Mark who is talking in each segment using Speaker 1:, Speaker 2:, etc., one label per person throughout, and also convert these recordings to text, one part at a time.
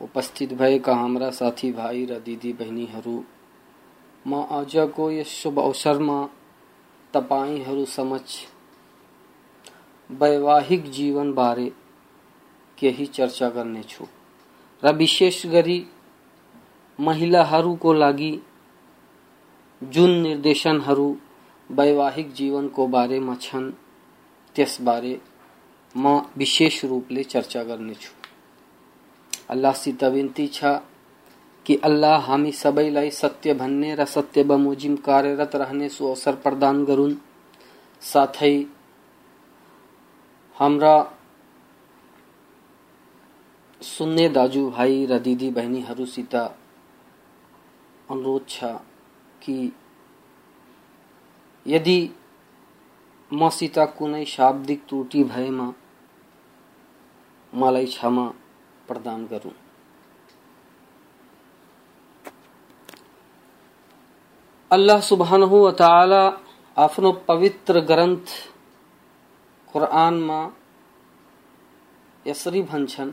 Speaker 1: उपस्थित भएका हाम्रा साथीभाइ र दिदी बहिनीहरू म आजको यस शुभ अवसरमा तपाईँहरू समक्ष वैवाहिक जीवन बारे केही चर्चा गर्नेछु र विशेष गरी महिलाहरूको लागि जुन निर्देशनहरू वैवाहिक जीवनको बारेमा छन् त्यसबारे म विशेष रूपले चर्चा गर्नेछु अल्लाहसित विन्ती छ कि अल्लाह हामी सबैलाई सत्य भन्ने र सत्य बमोजिम कार्यरत रहने सो अवसर प्रदान गरून्। साथै हाम्रा सुन्ने दाजुभाइ र दिदी बहिनीहरूसित अनुरोध छ कि यदि मसित कुनै शाब्दिक त्रुटि भएमा मलाई क्षमा प्रदान गरून्। अल्लाह सुबहानहु व ताला आफ्नो पवित्र ग्रन्थ कुरानमा यसरी भन्छन्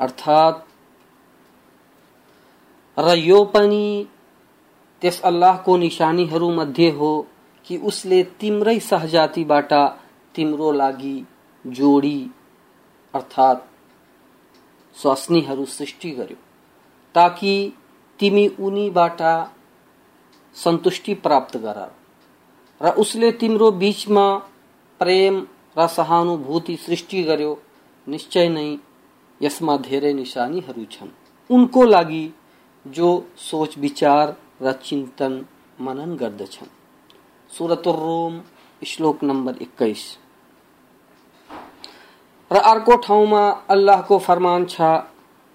Speaker 1: अर्थात र यो पनि त्यस अल्लाहको निशानीहरू मध्ये हो कि उसले तिम्रै सहजातिबाट तिम्रो लागि जोडी अर्थात स्वास्नीहरू सृष्टि गर्यो ताकि तिमी उनीबाट सन्तुष्टि प्राप्त गर र उसले तिम्रो बीचमा प्रेम र सहानुभूति सृष्टि गर्यो। निश्चय नै यसमा धेरै निशानीहरू छन्। उनको लागि जो सोच विचार र चिन्तन मनन गर्दछन्। रोम श्लोक नम्बर एक्काइस। र अर्को ठाउँमा अल्लाहको फरमान छ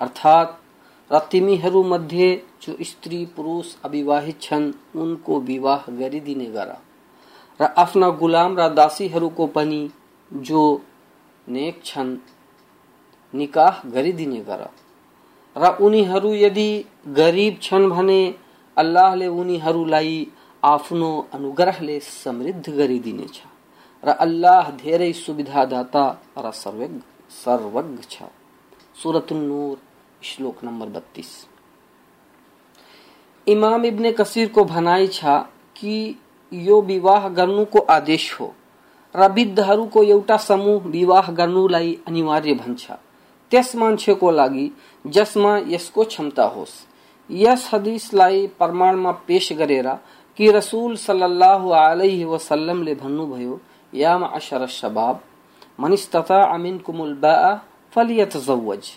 Speaker 1: अर्थात र तिमीहरू मध्ये जो स्त्री पुरुष अविवाहित छन् उनको विवाह गरिदिने गर र आफ्ना गुलाम र दासीहरूको पनि जो नेक छन् निकाह गरिदिने गर र उनीहरू यदि गरिब छन् भने अल्लाहले उनीहरूलाई आफ्नो अनुग्रहले समृद्ध गरिदिनेछ र अल्लाह धेरै सुविधादाता र सर्वज्ञ सर्वज्ञ छ। सुरत नूर, श्लोक नम्बर बत्तीस। इमाम इब्ने कसीरको भनाइ छ कि यो विवाह गर्नुको आदेश हो। र वृद्धहरूको एउटा समूह विवाह गर्नुलाई अनिवार्य भन्छ। त्यस मान्छेको लागि जसमा यसको क्षमता होस् यस हदिसलाई प्रमाणमा पेश गरेर कि रसूल सल्लल्लाहु अलैहि वसल्लमले भन्नुभयो या माशर शबाब मन इस्तताअ मिनकुमुल बाअ फलियतजव्वज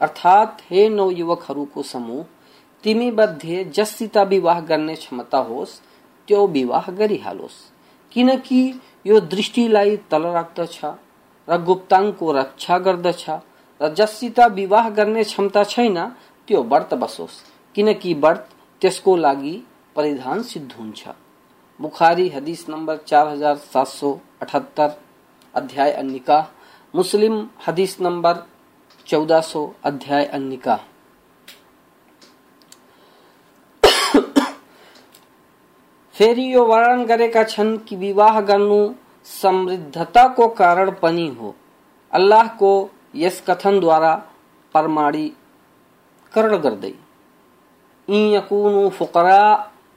Speaker 1: अर्थात हे नवयुवकहरूको समूह तिमी मध्ये जससित विवाह गर्ने क्षमता होस्, त्यो विवाह गरिहालोस्। किनकि यो दृष्टिलाई तल राख्दछ र गुप्ताङको रक्षा गर्दछ र जससित विवाह गर्ने क्षमता छैन, त्यो व्रत बसोस्। किनकि व्रत त्यसको लागि परिधान सिद्ध हुन्छ। बुखारी हदिस सौ अठहत्तर, अध्याय अन्निका मुस्लिम हदीस चौदह सौ अध्याय अन्निका फेरि यो वर्णन गरेका छन् कि विवाह गर्नु समृद्धताको कारण पनि हो। अल्लाहको यस कथनद्वारा प्रमाणीकरण गर्दै यकुनु फुकरा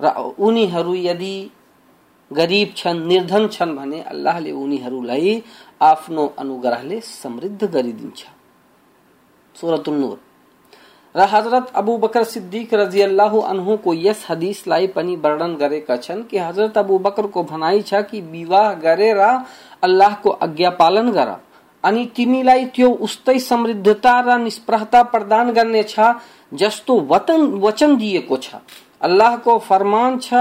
Speaker 1: र उनीहरू यदि गरिब छन्, निर्धन छन् भने अल्लाहले उनीहरूलाई आफ्नो अनुग्रहले समृद्ध गरिदिन्छ सुरतुल नूर। हज़रत अबू बकर सिद्दीक रज़ी अल्लाह अनहु को यस हदीस लाई पनी वर्णन करे कछन कि हज़रत अबू बकर को भनाई छ कि विवाह गरे रा, अल्लाह को आज्ञा पालन गरा। अनि तिमीलाई त्यो उस्तै समृद्धता र निष्प्रहता प्रदान गर्ने छ, जस्तो वतन, वचन दिएको छ। अल्लाहको फरमान छ,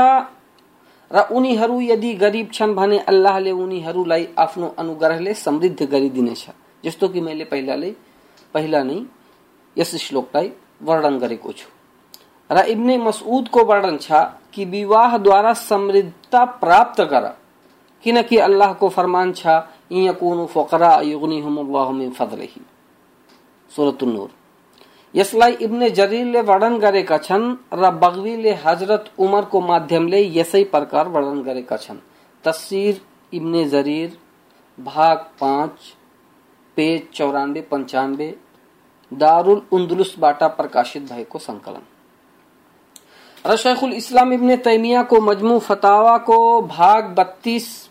Speaker 1: र उनीहरू यदि गरिब छन् भने अल्लाहले उनीहरूलाई आफ्नो अनुग्रहले समृद्ध गरिदिनेछ जस्तो कि मैले पहिलाले, पहिला नै यस श्लोकलाई वर्णन गरेको छु र इब्ने मसउदको वर्णन छ कि विवाहद्वारा समृद्धता प्राप्त गर किनकि अल्लाहको फरमान छ यकुनु फकरा युगनिहुमुल्लाहु मिन फदलिही। सूरतुन नूर यसलाई इब्ने जरीरले वर्णन गरेका छन् र बगवीले हज़रत उमरको माध्यमले यसै प्रकार वर्णन गरेका छन्। तस्सिर इब्ने जरीर, भाग पाँच, पेज चौरानबे पन्चानब्बे दारुल उन्दुलुसबाट प्रकाशित भएको सङ्कलन र शेखुल इस्लाम इब्ने तैमियाको मजमु फतावाको भाग बत्तीस,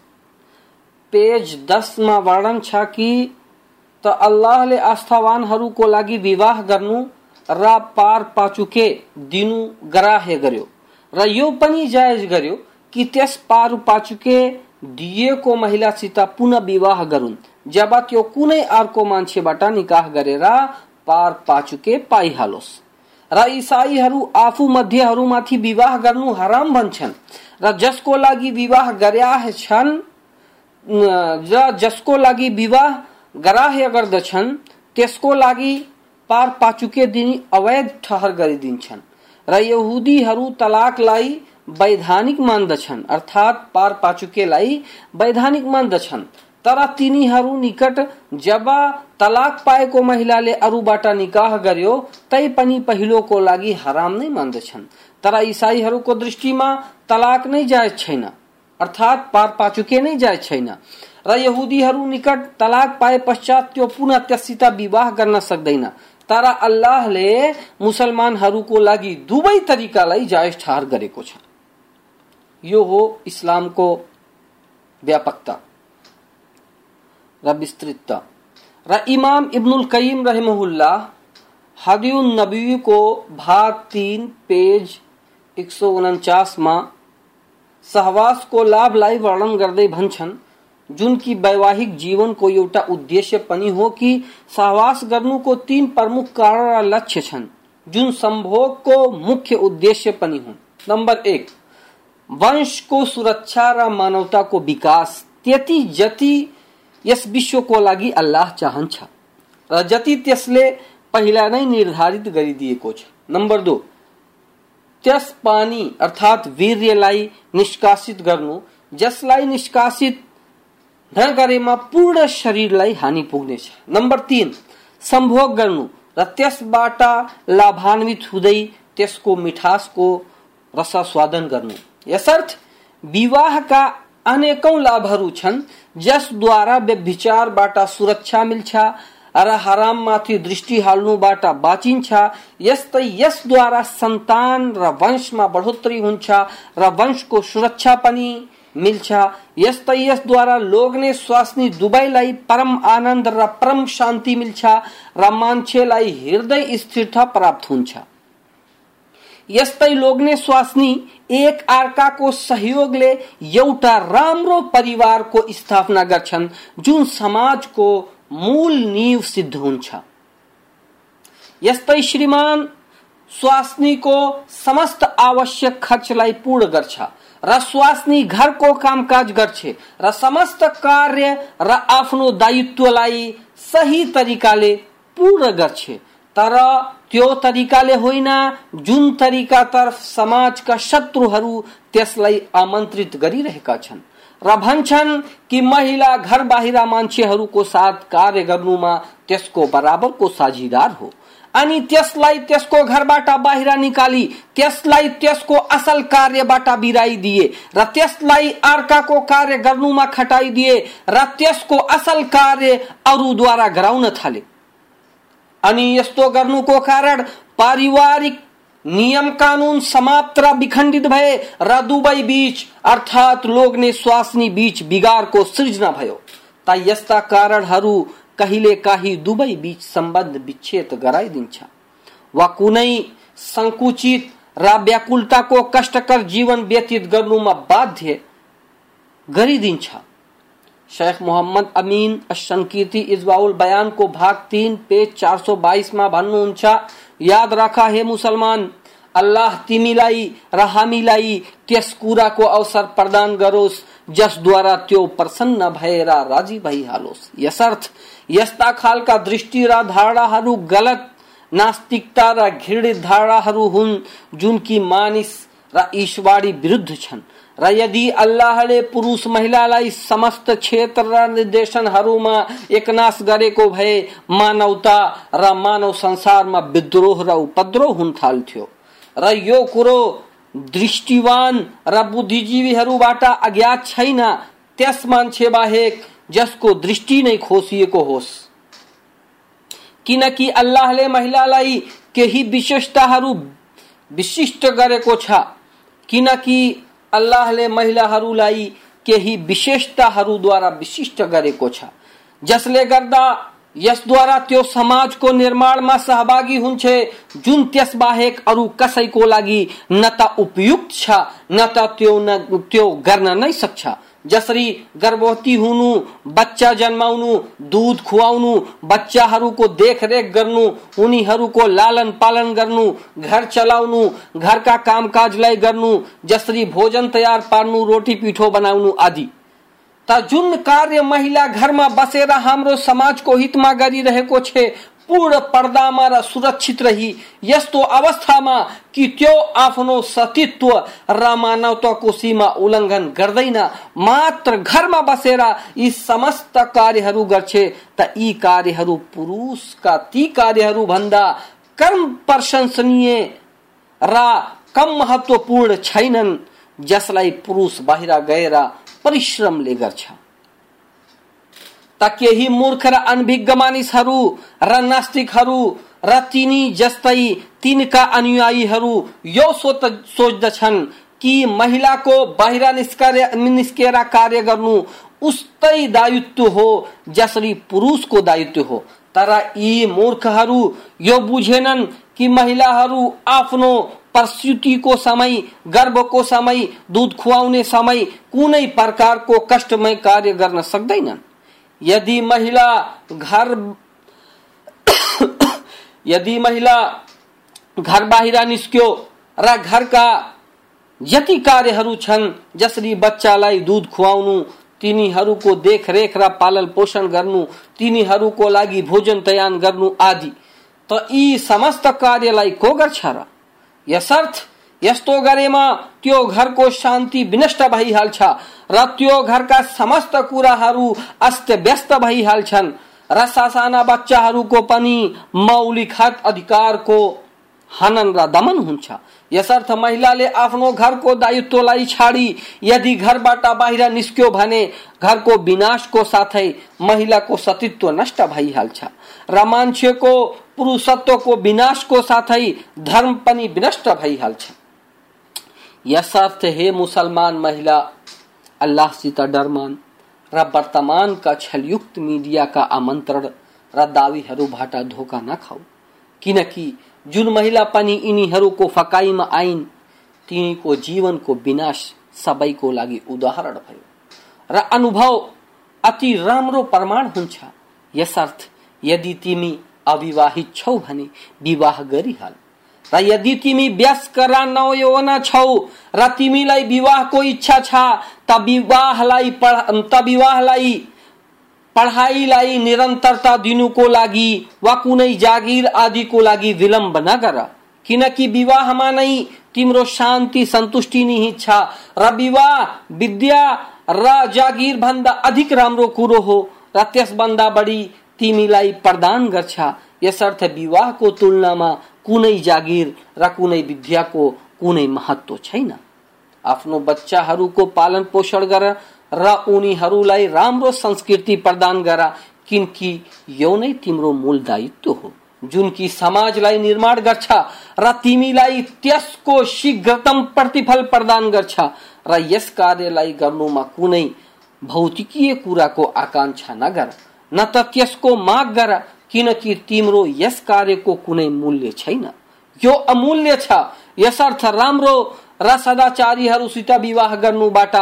Speaker 1: पेज दसमा वर्णन छ कि, त अल्लाहले आस्थावानहरूको लागि विवाह गर्नु, र पार पाचुके दिनु गराहे गर्यो। र यो पनि जायज़ गर्यो कि त्यस पार पाचुके दिएको महिलासित पुनः विवाह गरून्। जब त्यो कुनै अर्को मान्छेबाट निकाह गरेर पार पाचुके पाइहालोस् र इसाईहरू आफू मध्येहरूमाथि विवाह गर्नु हराम भन्छन्। र जसको लागि विवाह गर्या छन् जसको लागि विवाह ग्राह्य गर्दछन्, त्यसको लागि पार पाचुके दिन अवैध ठहर गरिदिन्छन्। र यहुदीहरू तलाकलाई वैधानिक मान्दछन्, अर्थात् पार पाचुकेलाई वैधानिक मान्दछन्। तर तिनीहरू निकट जब तलाक पाएको महिलाले अरूबाट निकाह गर्यो, तै पनि पहिलोको लागि हराम नै मान्दछन्। तर इसाईहरूको दृष्टिमा तलाक नै जायज़ छैन, अर्थात् पार पाचुके नै जायज़ छैन। र यहुदीहरू निकट तलाक पाए पश्चात त्यो पुनः त्यससित विवाह गर्न सक्दैन। तर अल्लाहले मुसलमानहरूको लागि दुवै तरिकालाई जायज़ ठहर गरेको छ। यो हो इस्लामको व्यापकता। र विस्तृतता र इमाम इब्नुल कयीम रहमहुल्ला हदियुन नबी को भाग तीन, पेज एक सौ उनचासमा सहवासको लाभलाई वर्णन गर्दै भन्छन् जुन कि वैवाहिक जीवनको एउटा उद्देश्य पनि हो कि सहवास गर्नुको तीन प्रमुख कारण लक्ष्य छन्, जुन सम्भोगको मुख्य उद्देश्य पनि हुन्। नम्बर एक वंशको सुरक्षा र मानवताको विकास। त्यति जति यस विश्वको लागि अल्लाह चाहन्छ र जति त्यसले पहिला नै निर्धारित गरिदिएको छ। नम्बर दो त्यस पानी अर्थात् वीर्यलाई निष्कासित गर्नु जसलाई निष्कासित नगरेमा पूर्ण शरीरलाई हानि पुग्नेछ। नम्बर तीन सम्भोग गर्नु र त्यसबाट लाभान्वित हुँदै त्यसको मिठासको रसास्वादन गर्नु। यसर्थ विवाहका अनेकौं लाभहरू छन् जसद्वारा व्यभिचारबाट सुरक्षा मिल्छ र हराममाथि दृष्टि हाल्नुबाट बाँचिन्छ यस्तै यसद्वारा सन्तान र वंशमा बढोत्तरी हुन्छ र वंशको सुरक्षा पनि मिल्छ। यस्तै यसद्वारा लोग्ने स्वास्नी दुवैलाई परम आनन्द र परम शान्ति मिल्छ र मान्छेलाई हृदय स्थिरता प्राप्त हुन्छ। यस्तै लोग्ने स्वास्नी एक अर्काको सहयोगले एउटा राम्रो परिवारको स्थापना गर्छन् जुन समाजको मूल नीव सिद्ध हुन्छ। यस्तै श्रीमान स्वास्नीको समस्त आवश्यक खर्चलाई पूर्ण गर्छ र स्वास्नी घरको कामकाज गर्छे र समस्त कार्य र आफ्नो दायित्वलाई सही तरिकाले पूर्ण गर्छे। तर त्यो तरिकाले होइन, जुन तरिकातर्फ समाजका शत्रुहरू त्यसलाई आमन्त्रित गरिरहेका छन् र भन्छन् कि महिला घर बाहिर मान्छेहरूको साथ कार्य गर्नुमा त्यसको बराबरको साझीदार हो। अनि त्यसलाई त्यसको घरबाट बाहिर निकाली, त्यसलाई त्यसको असल कार्यबाट बिराइदिए र त्यसलाई अर्काको कार्य गर्नुमा खटाइदिए र त्यसको असल कार्य अरूद्वारा गराउन थाले। अनि यस्तो गर्नुको कारण पारिवारिक नियम कानून समाप्त र विखण्डित भए र दुवै बीच, अर्थात् लोग्ने स्वास्नी बीच बिगारको सृजना भयो। त यस्ता कारणहरू कहिले काहीँ दुवै बीच सम्बन्ध विच्छेद गराइदिन्छ। वा कुनै संकुचित र व्याकुलताको कष्टकर जीवन व्यतीत गर्नुमा बाध्य गरिदिन्छ। शेख मोहम्मद अमीन संकीर्ति इजवाउल बयान को भाग तीन, पेज चार सौ बाईस, माँ में भन्नुहुन्छ याद रखा, हे मुसलमान, अल्लाह तिमीलाई र हामीलाई त्यस कुराको अवसर प्रदान गरोस् जसद्वारा त्यो प्रसन्न भएर राज़ी भइहालोस्। यसर्थ, यस्ता खालका दृष्टि र धारणाहरू गलत, नास्तिकता र घृणित धारणाहरू हुन्, जुन कि मानिस र ईश्वरी विरुद्ध छन्। र यदि अल्लाहले पुरुष महिलालाई समस्त क्षेत्र र निर्देशनहरूमा एकनाश गरेको भए मानवता र मानव संसारमा विद्रोह र उपद्रोह हुन थाल्थ्यो। र यो कुरो दृष्टिवान र बुद्धिजीवीहरूबाट अज्ञात छैन। त्यस मान्छे बाहेक जसको दृष्टि नै खोसिएको होस्। किनकि अल्लाहले महिलालाई केही विशेषताहरू विशिष्ट गरेको छ। किनकि अल्लाहले महिलाहरूलाई केही विशेषताहरूद्वारा विशिष्ट गरेको छ। जसले गर्दा यसद्वारा त्यो समाजको निर्माणमा सहभागी हुन्छ जुन त्यस बाहेक अरू कसैको लागि न त उपयुक्त छ न त त्यो न त्यो गर्न नै सक्छ। जसरी गर्भवती हुनु, बच्चा जन्माउनु, दुध खुवाउनु, बच्चाहरूको देखरेख गर्नु, उनीहरूको लालन पालन गर्नु, घर चलाउनु, घरका कामकाजलाई गर्नु, जसरी भोजन तयार पार्नु, रोटी पिठो बनाउनु आदि। त जुन कार्य महिला घरमा बसेर हाम्रो समाजको हितमा गरिरहेको छ पूर्ण पर्दामा र सुरक्षित रही यस्तो अवस्थामा कि त्यो आफ्नो सतीत्व र मानवताको सीमा उल्लङ्घन गर्दैन मात्र घरमा बसेर यी समस्त कार्यहरू गर्छ त यी कार्यहरू पुरुषका ती कार्यहरू भन्दा कम प्रशंसनीय र कम महत्वपूर्ण छैनन् जसलाई पुरुष बाहिर गएर परिश्रमले गर्छ त केही मूर्ख र अनभिज्ञ मानिसहरू र नास्तिकहरू र तिनी जस्तै तिनका अनुयायीहरू यो सोच्दछन् कि महिलाको बाहिर निस्केर कार्य गर्नु उस्तै दायित्व हो, जसरी पुरुषको दायित्व हो। तर यी मूर्खहरू यो बुझेनन् कि महिलाहरू आफ्नो प्रसूतिको समय गर्भको समय, दुध खुवाउने समय कुनै प्रकारको कष्टमय कार्य गर्न सक्दैनन्। यदि महिला घर यदि महिला घर बाहिर निस्क्यो र घरका कार्यहरू छन्, जसरी बच्चालाई दुध खुवाउनु, तिनीहरूको देखरेख र पालन पोषण गर्नु, तिनीहरूको लागि भोजन तयार गर्नु आदि, त यी समस्त कार्यलाई को गर्छ र? यसर्थ यस्तो गरेमा त्यो घरको शान्ति विनष्ट भइहाल्छ। र त्यो घरका समस्त कुराहरू अस्त व्यस्त भइहाल्छन्। र सासाना बच्चाहरूको पनि मौलिक हक अधिकारको हनन र दमन हुन्छ। यसर्थ महिलाले आफ्नो घरको दायित्वलाई छाडी यदि घरबाट बाहिर निस्क्यो भने घरको विनाशको साथै महिलाको सतीत्व नष्ट भइहाल्छ। र मान्छेको पुरुषत्वको विनाशको साथै धर्म पनि विनष्ट भइहाल्छ। यसर्थ हे मुसलमान महिला अल्लाहसित डर मान। र वर्तमानका छलयुक्त मिडियाका आमन्त्रण र दावीहरूबाट धोका नखाऊ किनकि जुन महिला पनि यिनीहरूको फकाइमा आइन् तिनीको जीवनको विनाश सबैको लागि उदाहरण भयो। र अनुभव अति राम्रो प्रमाण हुन्छ। यसर्थ, यदि तिमी अविवाहित छौ भने विवाह गरिहाल। र यदि तिमी व्यस्क र नवयौवना छौ र तिमीलाई विवाहको इच्छा छ त विवाहलाई त विवाहलाई पढाइलाई निरन्तरता दिनुको लागि वा कुनै जागिर आदिको लागि विलम्ब नगर। किनकि विवाहमा नै तिम्रो शान्ति सन्तुष्टि निहित छ र विवाह विद्या र जागिर भन्दा अधिक राम्रो कुरो हो र त्यसभन्दा बढी तिमीलाई प्रदान गर्छ। यसर्थ विवाहको तुलनामा कुनै जागिर र कुनै विद्याको कुनै महत्व छैन। आफ्नो बच्चाहरूको पालन पोषण गर र उनीहरूलाई राम्रो संस्कृति प्रदान गर किनकि यो नै तिम्रो मूल दायित्व हो। जुन कि समाजलाई निर्माण गर्छ र तिमीलाई त्यसको शीघ्रतम प्रतिफल प्रदान गर्छ र यस कार्यलाई गर्नुमा कुनै भौतिकीय कुराको आकांक्षा नगर न त त्यसको माग गर किनकि तिम्रो यस कार्यको कुनै मूल्य छैन। यो अमूल्य छ। यसर्थ राम्रो र सदाचारीहरूसित विवाह गर्नुबाट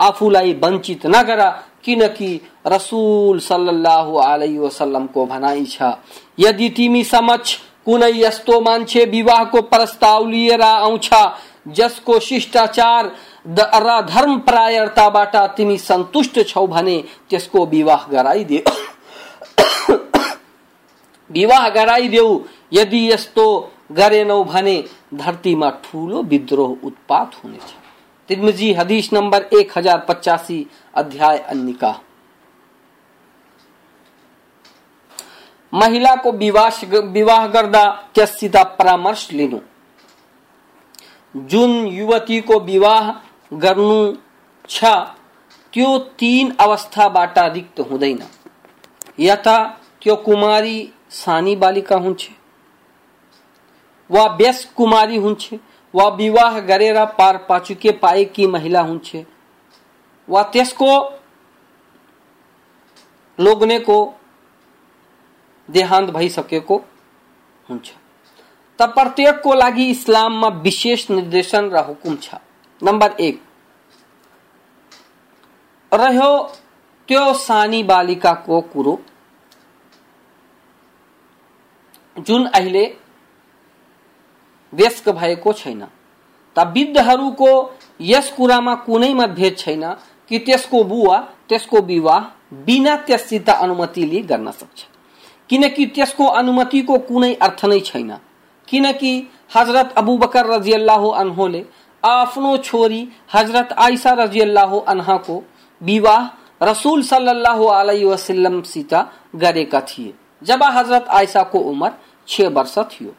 Speaker 1: आफूलाई वञ्चित नगर किनकि रसुल अलैहि वसल्लमको भनाइ छ यदि तिमी समक्ष कुनै यस्तो मान्छे विवाहको प्रस्ताव लिएर आउँछ जसको शिष्टाचार र धर्म प्रायरताबाट तिमी सन्तुष्ट छौ भने त्यसको विवाह विवाह गराइदेऊ यदि यस्तो गरेनौ भने धरतीमा ठूलो विद्रोह उत्पात हुनेछ। तिर्मिजी हदीस नंबर एक हज़ार पचासी, अध्याय अन्निका। महिलाको विवाह विवाह गर्दा त्यससित परामर्श लिनु। जुन युवतीको विवाह गर्नु छ, त्यो तीन अवस्थाबाट रिक्त हुँदैन। यथा त्यो कुमारी सानी बालिका हुन्छ, वा व्यस कुमारी हुन्छ, वा विवाह गरेर पार पाचुके पाएकी महिला हुन्छ, वा त्यसको लोग्नेको देहान्त भइसकेको हुन्छ। त प्रत्येकको लागि इस्लाममा विशेष निर्देशन र हुकुम छ। नम्बर एक, रह्यो त्यो सानी बालिकाको कुरो। जुन अहिले व्यस्क भएको छैन। त वृद्धहरूको यस कुरामा कुनै मतभेद छैन कि त्यसको बुवा, त्यसको विवाह बिना त्यससित अनुमति लिई गर्न सक्छ। किनकि त्यसको अनुमतिको कुनै अर्थ नै छैन। किनकि हज़रत अबू बकर रज़ी अल्लाह अनहोले आफ्नो छोरी हज़रत आयसा रज़ी अल्लाह अनहाको विवाह रसूल सल्लल्लाहु अलैहि वसल्लम सित गरेका थिए। जब हज़रत आयसा को उम्र छ वर्ष थियो।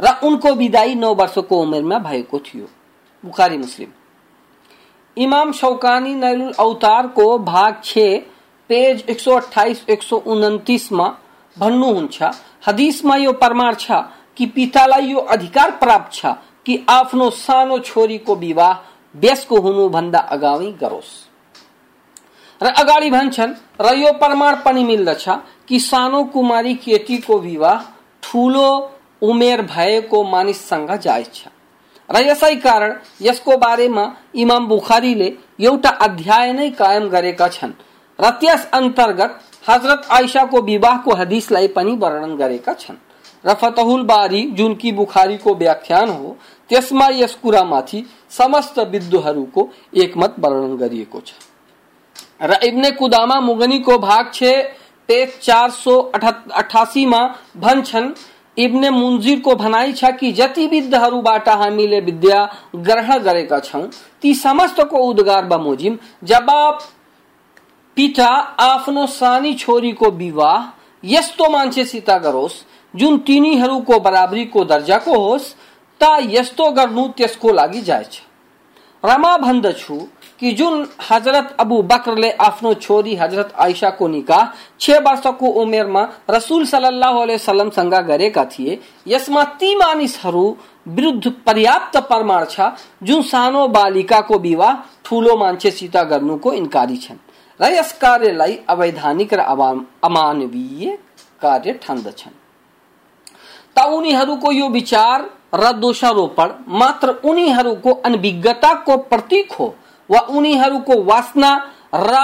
Speaker 1: र उनको विदाई नौ वर्षको उमेरमा भएको थियो। बुखारी मुस्लिम। इमाम शौकानी नैलुल अवतारको भाग छ, पेज एक सौ अठाइस एक सौ उन्तिसमा भन्नुहुन्छ, हदिसमा यो प्रमाण छ कि पितालाई यो अधिकार प्राप्त छ कि आफ्नो सानो छोरीको विवाह बेसको हुनुभन्दा अगावै गरोस्? र अगाडि भन्छन्, र यो प्रमाण पनि मिल्दछ कि सानो कुमारी केटीको विवाह ठुलो उमेर भएको जायज़ छ। र यसै कारण यसको बारेमा इमाम बुखारीले एउटा अध्याय नै कायम गरेका छन्। र त्यस अंतर्गत हज़रत आइसाको विवाहको हदिसलाई पनि वर्णन गरेका छन्। र फतहुल बारी, जुन कि बुखारीको व्याख्यान हो, त्यसमा यस कुरामाथि समस्त विद्वानहरूको एकमत वर्णन गरिएको छ। र इब्ने कुदामा मुगनीको भाग छ पेज चार सौ अठासीमा भन्छन् इब्ने मुन्जिरको भनाइ छ कि जति विद्धहरूबाट हामीले विद्या ग्रहण गरेका छौँ, ती समस्तको उद्गार बमोजिम जब पिता आफ्नो सानी छोरीको विवाह, यस्तो मान्छेसित गरोस्, जुन तिनीहरूको बराबरीको दर्जाको होस्, त यस्तो गर्नु त्यसको लागि जायज़ रमा भन्दछु कि जुन हज़रत अबु बकरले आफ्नो छोरी हज़रत आइसाको निकाह छ वर्षको उमेरमा रसुल सल्लाह वसलमसँग गरेका थिए, यसमा ती मानिसहरू विरुद्ध पर्याप्त प्रमाण छ, जुन सानो बालिकाको विवाह ठुलो मान्छेसित गर्नुको इन्कारी छन् र यस कार्यलाई अवैधानिक र अमानवीय कार्य ठान्दछन्। त उनीहरूको यो विचार र दोषारोपण मात्र उनीहरूको अनभिज्ञताको प्रतीक हो। वा उनीहरूको वासना र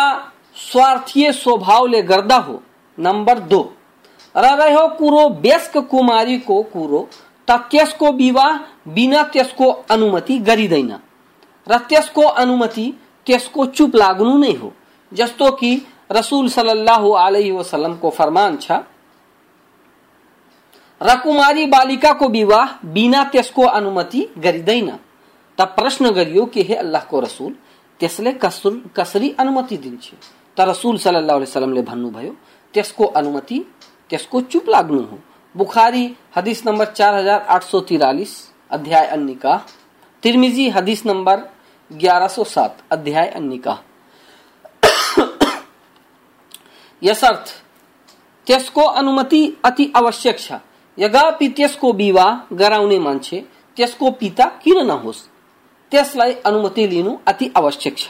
Speaker 1: स्वार्थीय स्वभावले गर्दा हो। नम्बर दो। र रह्यो कुरो व्यस्क कुमारीको कुरो, त त्यसको विवाह बिना त्यसको अनुमति गरिँदैन। र त्यसको अनुमति त्यसको चुप लाग्नु नै हो। जस्तो कि रसुल सल्लाह अलैहि वसल्लमको फरमान छ, र कुमारी बालिकाको विवाह बिना त्यसको अनुमति गरिँदैन। त प्रश्न गरियो कि हे अल्लाहको रसुल त्यसले कसुर, कसरी अनुमति दिन्छ? त रसुल सल्लाह वसलमले भन्नुभयो, त्यसको अनुमति, त्यसको चुप लाग्नु हो। बुखारी हदीस नंबर चार हज़ार आठ सौ तिरालीस, अध्याय अन्निका तिरमिजी हदीस नंबर ग्यारह सौ सात, अध्याय अन्निका यसर्थ त्यसको अनुमति अति आवश्यक छ। यद्यपि त्यसको विवाह गराउने मान्छे, त्यसको पिता किन नहोस्? त्यसलाई अनुमति लिनु अति आवश्यक छ।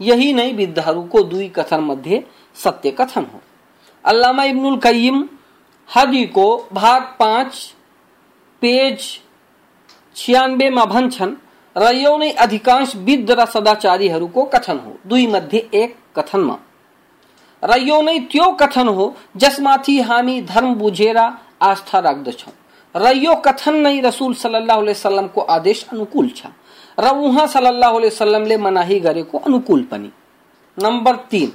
Speaker 1: यही नै विद्धहरूको दुई कथन मध्ये सत्य कथन हो। अल्लामा इब्नुल कय्यिम हदी को भाग पाँच, पेज छियानब्बेमा भन्छन् र यो नै अधिकांश विद्ध र सदाचारीहरूको कथन हो। दुई मध्ये एक कथनमा र यो नै त्यो कथन हो जसमाथि हामी धर्म बुझेर आस्था राख्दछौँ। र यो कथन नै रसुल सल्लाह वसल्लमको आदेश अनुकूल छ। र उहाँ सल्लाह वसल्लमले मनाही गरेको अनुकूल पनि नम्बर तिन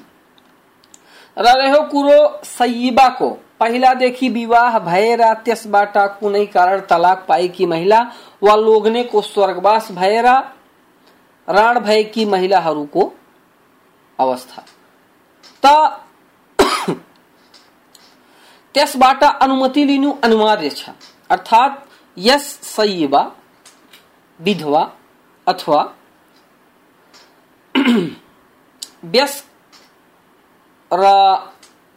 Speaker 1: र रह्यो कुरो सयिबाको पहिलादेखि विवाह भएर त्यसबाट कुनै कारण तलाक पाएकी महिला, वा लोग्नेको स्वर्गवास भएर राण भएकी महिलाहरूको अवस्था। त त्यसबाट अनुमति लिनु अनिवार्य छ। अर्थात, यस सयिबा विधवा अथवा व्यस्क र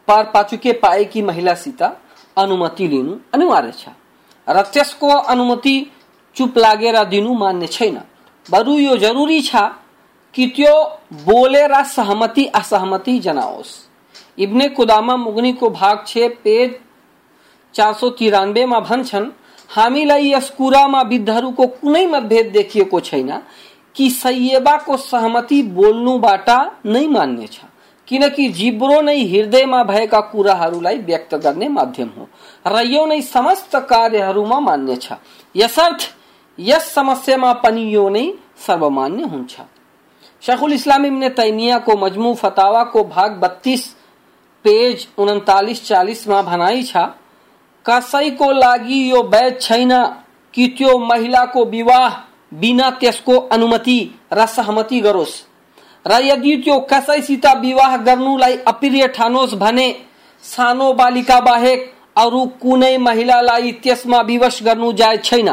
Speaker 1: पार पाचुके पाएकी महिलासित अनुमति लिनु अनिवार्य छ। र त्यसको अनुमति चुप लागेर दिनु मान्य छैन। बरु यो जरुरी छ कि त्यो बोलेर सहमति, असहमति जनाओस्। इब्ने कुदामा मुगनीको भाग छ पेज चार सौ तिरानब्बेमा भन्छन् हामीलाई यस कुरामा विद्धहरूको कुनै मतभेद देखिएको छैन कि सय्यबाको सहमति बोल्नुबाट नै मान्य छ। किनकि जिब्रो नै हृदयमा भएका कुराहरूलाई व्यक्त गर्ने माध्यम हो र यो नै समस्त कार्यहरूमा मान्य छ। यसर्थ, यस समस्यामा पनि यो नै सर्वमान्य हुन्छ। शेखुल इस्लाम इब्ने तैमियाको मजमू फतावाको भाग बत्तीस, पेज उन्तालिस चालिसमा भनाइ छ कसैको लागि यो वैध छैन कि त्यो महिलाको विवाह बिना त्यसको अनुमति र सहमति गरोस्। र यदि त्यो कसैसित विवाह गर्नुलाई अप्रिय ठानोस् भने सानो बालिका बाहेक अरू कुनै महिलालाई त्यसमा विवश गर्नु जायज़ छैन।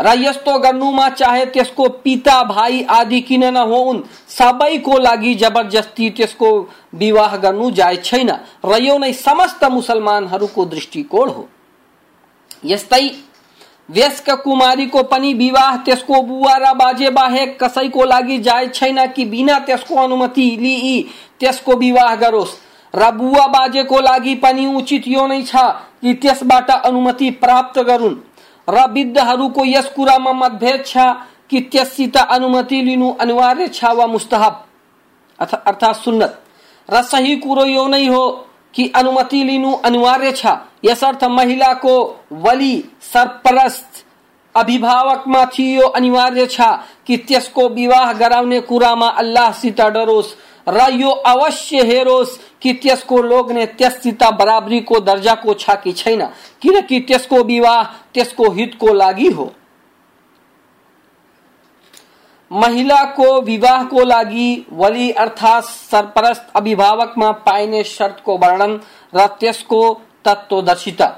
Speaker 1: र यस्तो गर्नुमा चाहे त्यसको पिता, भाइ आदि किन नहुन् सबैको लागि जबरजस्ती त्यसको विवाह गर्नु जायज़ छैन। र यो नै समस्त मुसलमानहरूको दृष्टिकोण हो। यस्तै व्यस्क कुमारीको पनि विवाह त्यसको बुवा र बाजे बाहेक कसैको लागि जायज़ छैन कि बिना त्यसको अनुमति लिई त्यसको विवाह गरोस्। र बुवा बाजेको लागि पनि उचित यो नै छ कि त्यसबाट अनुमति प्राप्त गरून्। र वृद्धहरूको यस कुरामा मतभेद छ कि त्यससित अनुमति लिनु अनिवार्य छ वा मुस्तहब? अर्थात् सुन्नत। र सही कुरो यो नै हो कि अनुमति लिनु अनिवार्य छ। यसर्थ महिलाको वली सरपरस्त अभिभावकमाथि यो अनिवार्य छ कि त्यसको विवाह गराउने कुरामा अल्लाहसित डरोस् र यो अवश्य हेरोस् कि त्यसको लोग्ने त्यससित बराबरीको दर्जाको छ कि छैन। किनकि त्यसको विवाह, त्यसको हितको लागि हो। महिलाको विवाहको लागि वली अर्थात् सरपरस्त अभिभावकमा पाइने शर्तको वर्णन र त्यसको तत्वदर्शिता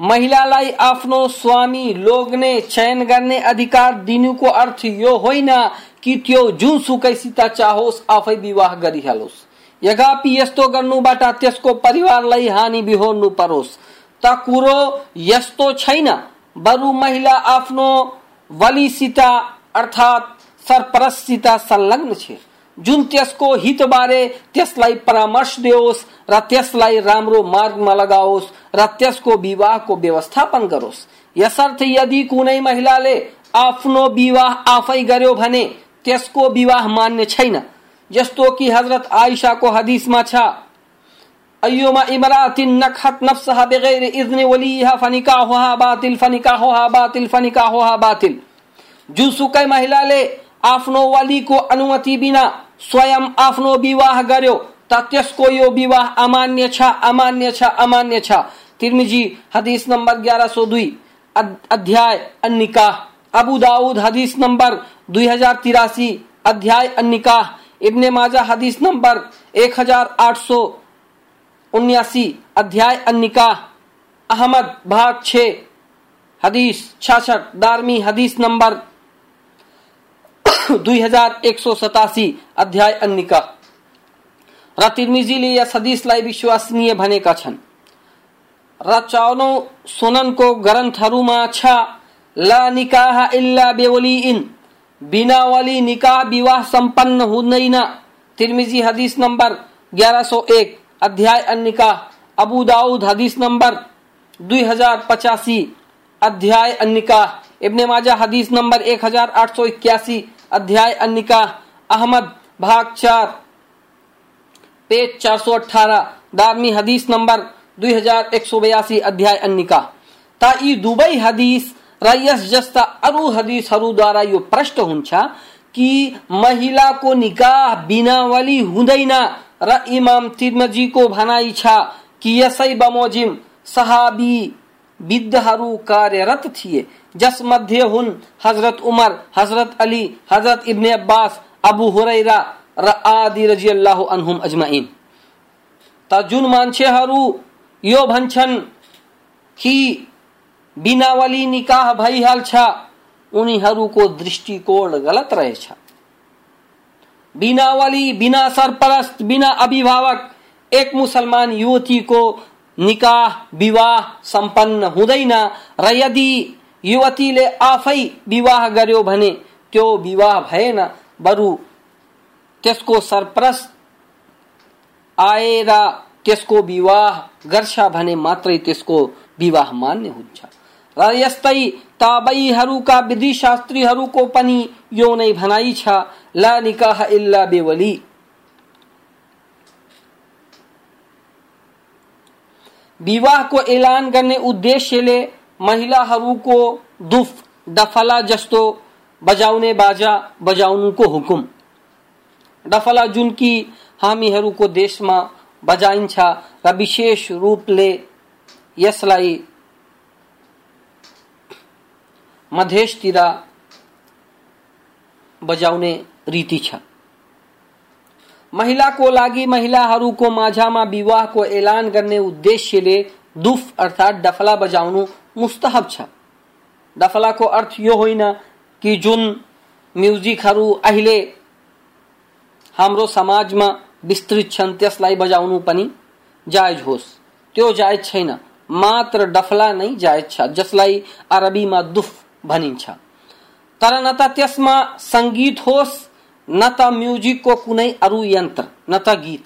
Speaker 1: महिलालाई आफ्नो स्वामी लोग्ने चयन गर्ने अधिकार दिनुको अर्थ यो होइन कि त्यो जुनसुकैसित चाहोस् आफै विवाह गरिहालोस्। यद्यपि यस्तो गर्नुबाट त्यसको परिवारलाई हानि बिहोर्नु परोस् त कुरो यस्तो छैन। बरु महिला आफ्नो वलीसित अर्थात् सरपरससित संलग्न छे। जुन त्यसको हितबारे त्यसलाई परामर्श दियोस् र त्यसलाई राम्रो मार्गमा लगाओस्, र त्यसको विवाहको व्यवस्थापन गरोस्। यसर्थ यदि कुनै महिलाले आफ्नो विवाह आफै गर्यो भने त्यसको विवाह मान्य छैन। जस्तो कि हज़रत आयशाको हदिसमा छ, अय्युमा इमरातिन नखत नफ्सहा बगैर इज़्न वलीहा फनिकाहुहा बातिल फनिकाहुहा बातिल फनिकाहुहा बातिल। जुसुकै महिलाले आफ्नो वलीको अनुमति बिना स्वयं आफ्नो विवाह गर्यो। त त्यसको यो विवाह अमान्य छ अमान्य छ अमान्य छ। तिर्मिजी, हदीस नंबर ग्यारह सौ दुई अध्याय अन्निकाह। अबू दाऊद, हदीस नंबर दुई हज़ार तिरासी, अध्याय अन्निकाह। इब्ने माजा, हदीस नंबर एक हज़ार आठ सौ उन्यासी, अध्याय अन्निकाह। अहमद, भाग छ, हदीस छाछठ, दारमी, हदीस नंबर दुई हज़ार एक सौ अध्याय अन्निका र तिर्मिजीले यस हदिसलाई विश्वसनीय भनेका छन्। र चौनौ सुननको ग्रन्थहरूमा छ, ला निकाह इल्ला बेवलिइन बिना वली निकाह विवाह सम्पन्न हुँदैन। तिर्मिजी हदिस नम्बर ग्यारह सौ एक, अध्याय अन्निका अबू दाऊद हदीस नंबर दुई हज़ार पचासी, अध्याय अन्निका इब्ने माजा हदीस नंबर एक हज़ार आठ सौ इक्यासी अध्याय अन्निका, अहमद, भाग चार, पेज चार सौ अठारह, दारमी हदीस नंबर दुई हज़ार एक सौ बयासी, अध्याय अन्निका। ता ई दुबई हदीस रयस जस्ता अरु हदीस हरु द्वारा यो प्रश्न हुन्छ कि महिला को निकाह बिना वली हुँदैन। र इमाम तिर्मजीको भनाइ छ कि यसै बमोजिम सहाबी विद्धहरू कार्यरत थिए। जस मध्ये हुन् हज़रत उमर, हज़रत अली, हज़रत इब्ने अब्बास, अबू हुरैरा र आदि रजियल्लाहु अनहुम अजमाइन। त जुन मान्छेहरू यो भन्छन् कि बिनावली निकाह भइहाल्छ, उनीहरूको दृष्टिकोण गलत रहेछ। बिनावली, बिना सरपरस्त, बिना अभिभावक एक मुसलमान युवतीको निकाह, विवाह सम्पन्न हुँदैन। र यदि युवतीले आफै विवाह गर्यो भने त्यो विवाह भएन। बरु त्यसको सरप्रस्त आएर त्यसको विवाह गर्छ भने मात्रै त्यसको विवाह मान्य हुन्छ। र यस्तै ताबईहरूका विधि शास्त्रीहरूको पनि यो नै भनाइ छ, ला निकाह इल्ला बेवली। विवाहको ऐलान गर्ने उद्देश्यले महिलाहरूको दुफ डफला जस्तो बजाउने बाजा बजाउनुको हुकुम। डफला जुन कि हामीहरूको देशमा बजाइन्छ र विशेष रूपले यसलाई मधेसतिर बजाउने रीति छ। महिलाको लागि महिलाहरूको माझामा विवाहको ऐलान गर्ने उद्देश्यले दुफ अर्थात् डफला बजाउनु मुस्तहब छ। डफलाको अर्थ यो होइन कि जुन म्युजिकहरू अहिले हाम्रो समाजमा विस्तृत छन् त्यसलाई बजाउनु पनि जायज होस्। त्यो जायज छैन। मात्र डफला नै जायज छ जसलाई अरबीमा दुफ भनिन्छ। तर न त त्यसमा सङ्गीत होस् न त म्युजिकको कुनै अरू यन्त्र, न त गीत।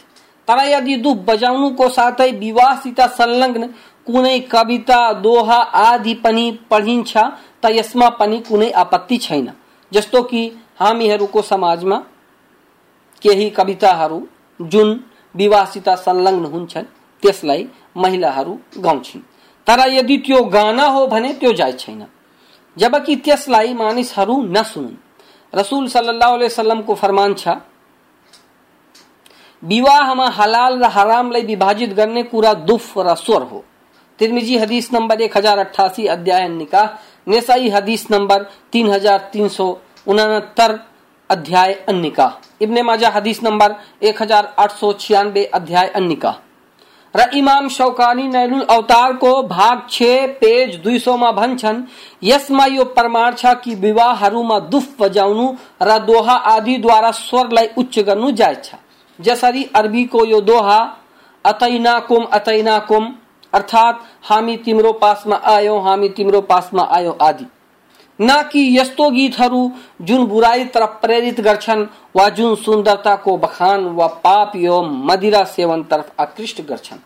Speaker 1: तर यदि दुफ बजाउनुको साथै विवाहसित संलग्न कुनै कविता, दोहा आदि पनि पढिन्छ, त यसमा पनि कुनै आपत्ति छैन। जस्तो कि हामीहरूको समाजमा केही कविताहरू जुन विवाहसित संलग्न हुन्छन्, त्यसलाई महिलाहरू गाउँछिन्। तर यदि त्यो गाना हो भने त्यो जायज़ छैन। जबकि त्यसलाई मानिसहरू नसुनुन्। रसूल सल्लल्लाहु अलैहि वसल्लमको फरमान छ विवाहमा हलाल र हरामलाई विभाजित गर्ने कुरा दुफ र स्वर हो। तिरमिजी हदीस नंबर एक हज़ार अट्ठासी, अध्याय निकाह, नेसाई हदीस नंबर तीन हज़ार तीन सौ उनहत्तर, अध्याय अन्निका इब्ने माजा हदीस नंबर एक हज़ार आठ सौ छियानबे अध्याय अन्निका र इमाम शौकानी नैनुल अवतार को भाग छ, पेज दुई सौ मा भन्छन् यसमा यो प्रमाण छ कि विवाहहरूमा दुफ बजाउनु र दोहा आदि द्वारा स्वरलाई उच्च गर्नु जायज़ छ जसरी अरबीको यो दोहा, अतैनाकुम अतैनाकुम, अर्थात हामी तिम्रो पासमा आयो, हामी तिम्रो पासमा आयो आदि। न कि यस्तो गीतहरू जुन बुराई तरफ़ प्रेरित गर्छन्, वा जुन सुन्दरताको बखान वा पाप यो मदिरा सेवन तरफ़ आकृष्ट गर्छन्।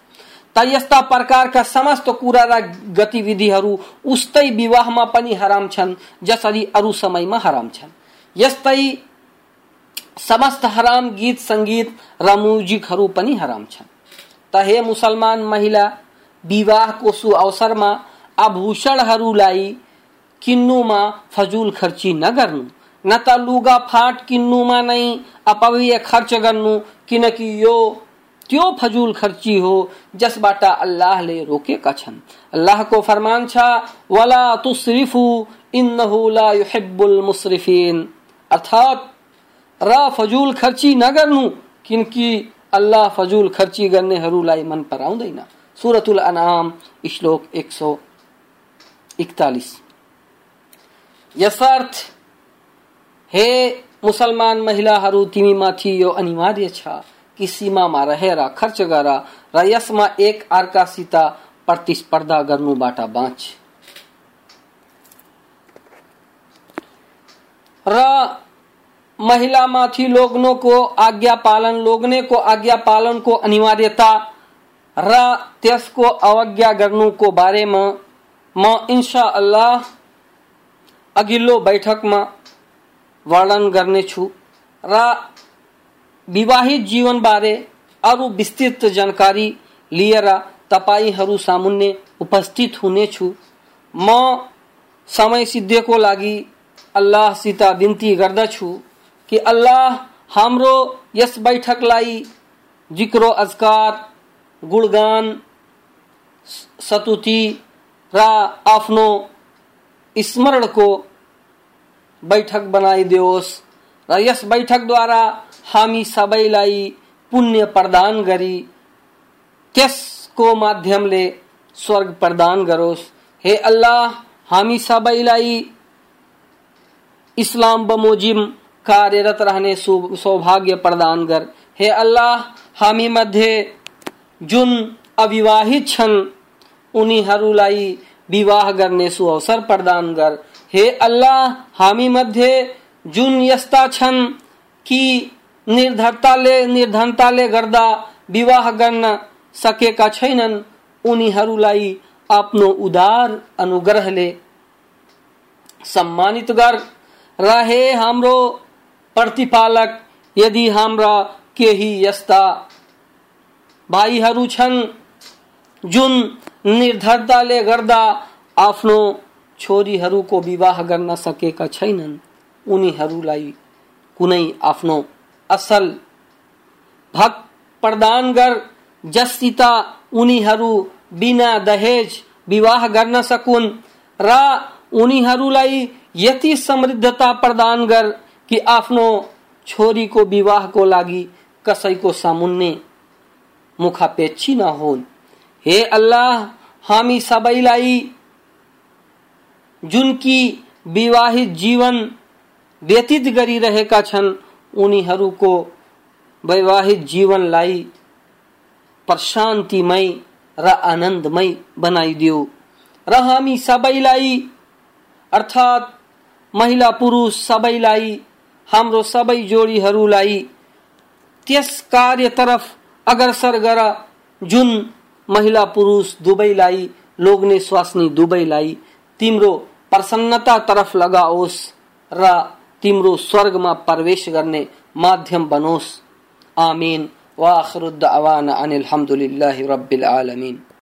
Speaker 1: त यस्ता प्रकारका समस्त कुरा र गतिविधिहरू उस्तै विवाहमा पनि हराम छन्, जसरी अरू समयमा हराम छन्। यस्तै समस्त हराम गीत, सङ्गीत र म्युजिकहरू पनि हराम छन्। त हे मुसलमान महिला, विवाहको सु अवसरमा आभूषणहरूलाई किन्नुमा फजुल खर्ची नगर्नु न त लुगा फाट किन्नुमा नै अपव्य खर्च गर्नु। किनकि यो, त्यो फजुल खर्ची हो जसबाट अल्लाहले रोकेका छन्। अल्लाहको फरमान छ, वला तुसरिफु, इन्नहु ला युहिब्बुल मुसरिफिन। अर्थात, र फजुल खर्ची नगर्नु किनकि अल्लाह फजूल खर्ची गर्नेहरूलाई मन पराउँदैन। सुरतुल अनाम, श्लोक एक सौ इकतालीस यसर्थ हे मुसलमान महिलाहरू तिमीमाथि यो अनिवार्य छ कि सीमामा रहेर खर्च गर र यसमा एक अर्कासित प्रतिस्पर्धा गर्नुबाट बाँच। र महिलामाथि लोग्नुको आज्ञा पालन, लोग्नेको आज्ञा पालनको अनिवार्यता र त्यसको अवज्ञा गर्नुको बारेमा म इन्सा अल्लाह अघिल्लो बैठकमा वर्णन र, विवाहित जीवन बारे अरू विस्तृत जानकारी लिएर तपाईँहरू सामुन्ने उपस्थित हुनेछु म समय सिद्धिको लागि अल्लाहसित बिन्ती गर्दछु कि अल्लाह हाम्रो यस बैठकलाई जिक्रो, अजकार, गुणगान सतुति, र आफ्नो स्मरणको बैठक बनाइदियोस् र यस बैठकद्वारा हामी सबैलाई पुण्य प्रदान गरी त्यसको माध्यमले स्वर्ग प्रदान गरोस् हे अल्लाह, हामी सबैलाई इस्लाम बमोजिम कार्यरत रहने सौभाग्य प्रदान गर हे अल्लाह, हामी मध्ये जुन अविवाहित छन् उनीहरूलाई विवाह गर्ने सुअवसर प्रदान गर हे अल्लाह, हामी मध्य जुन यस्ता छन् कि निर्धरताले, निर्धनताले गर्दा विवाह गर्न सकेका छैनन्, उनीहरूलाई आफ्नो उदार अनुग्रहले सम्मानित गर। रहे हाम्रो प्रतिपालक, यदि हाम्रा केही यस्ता भाइहरू छन्, जुन निर्धरताले गर्दा आफ्नो छोरीहरूको विवाह गर्न सकेका छैनन्। उनीहरूलाई कुनै आफ्नो असल भक्त प्रदान गर जससित उनीहरू बिना दहेज विवाह गर्न सकुन् र उनीहरूलाई यति समृद्धता प्रदान गर कि आफ्नो छोरीको विवाहको लागि कसैको सामुन्ने मुखापेक्षी नहुन्। हे अल्लाह, हामी सबैलाई जुनकी विवाहित जीवन व्यतीत गरिरहेका छन्, उनीहरूको वैवाहिक जीवनलाई प्रशान्तिमय र आनन्दमय बनाइदियो। र हामी सबैलाई, अर्थात् महिला पुरुष सबैलाई, हाम्रो सबै जोडीहरूलाई त्यस कार्यतर्फ अग्रसर गर, जुन महिला पुरुष दुवैलाई लोग्ने स्वास्नी दुवैलाई तिम्रो प्रसन्नता तरफ़ लगाओस र तिम्रो स्वर्गमा प्रवेश गर्ने माध्यम बनोस्। आमीन। वाखरुद्द अवान अनिल रब्बिल आलमीन।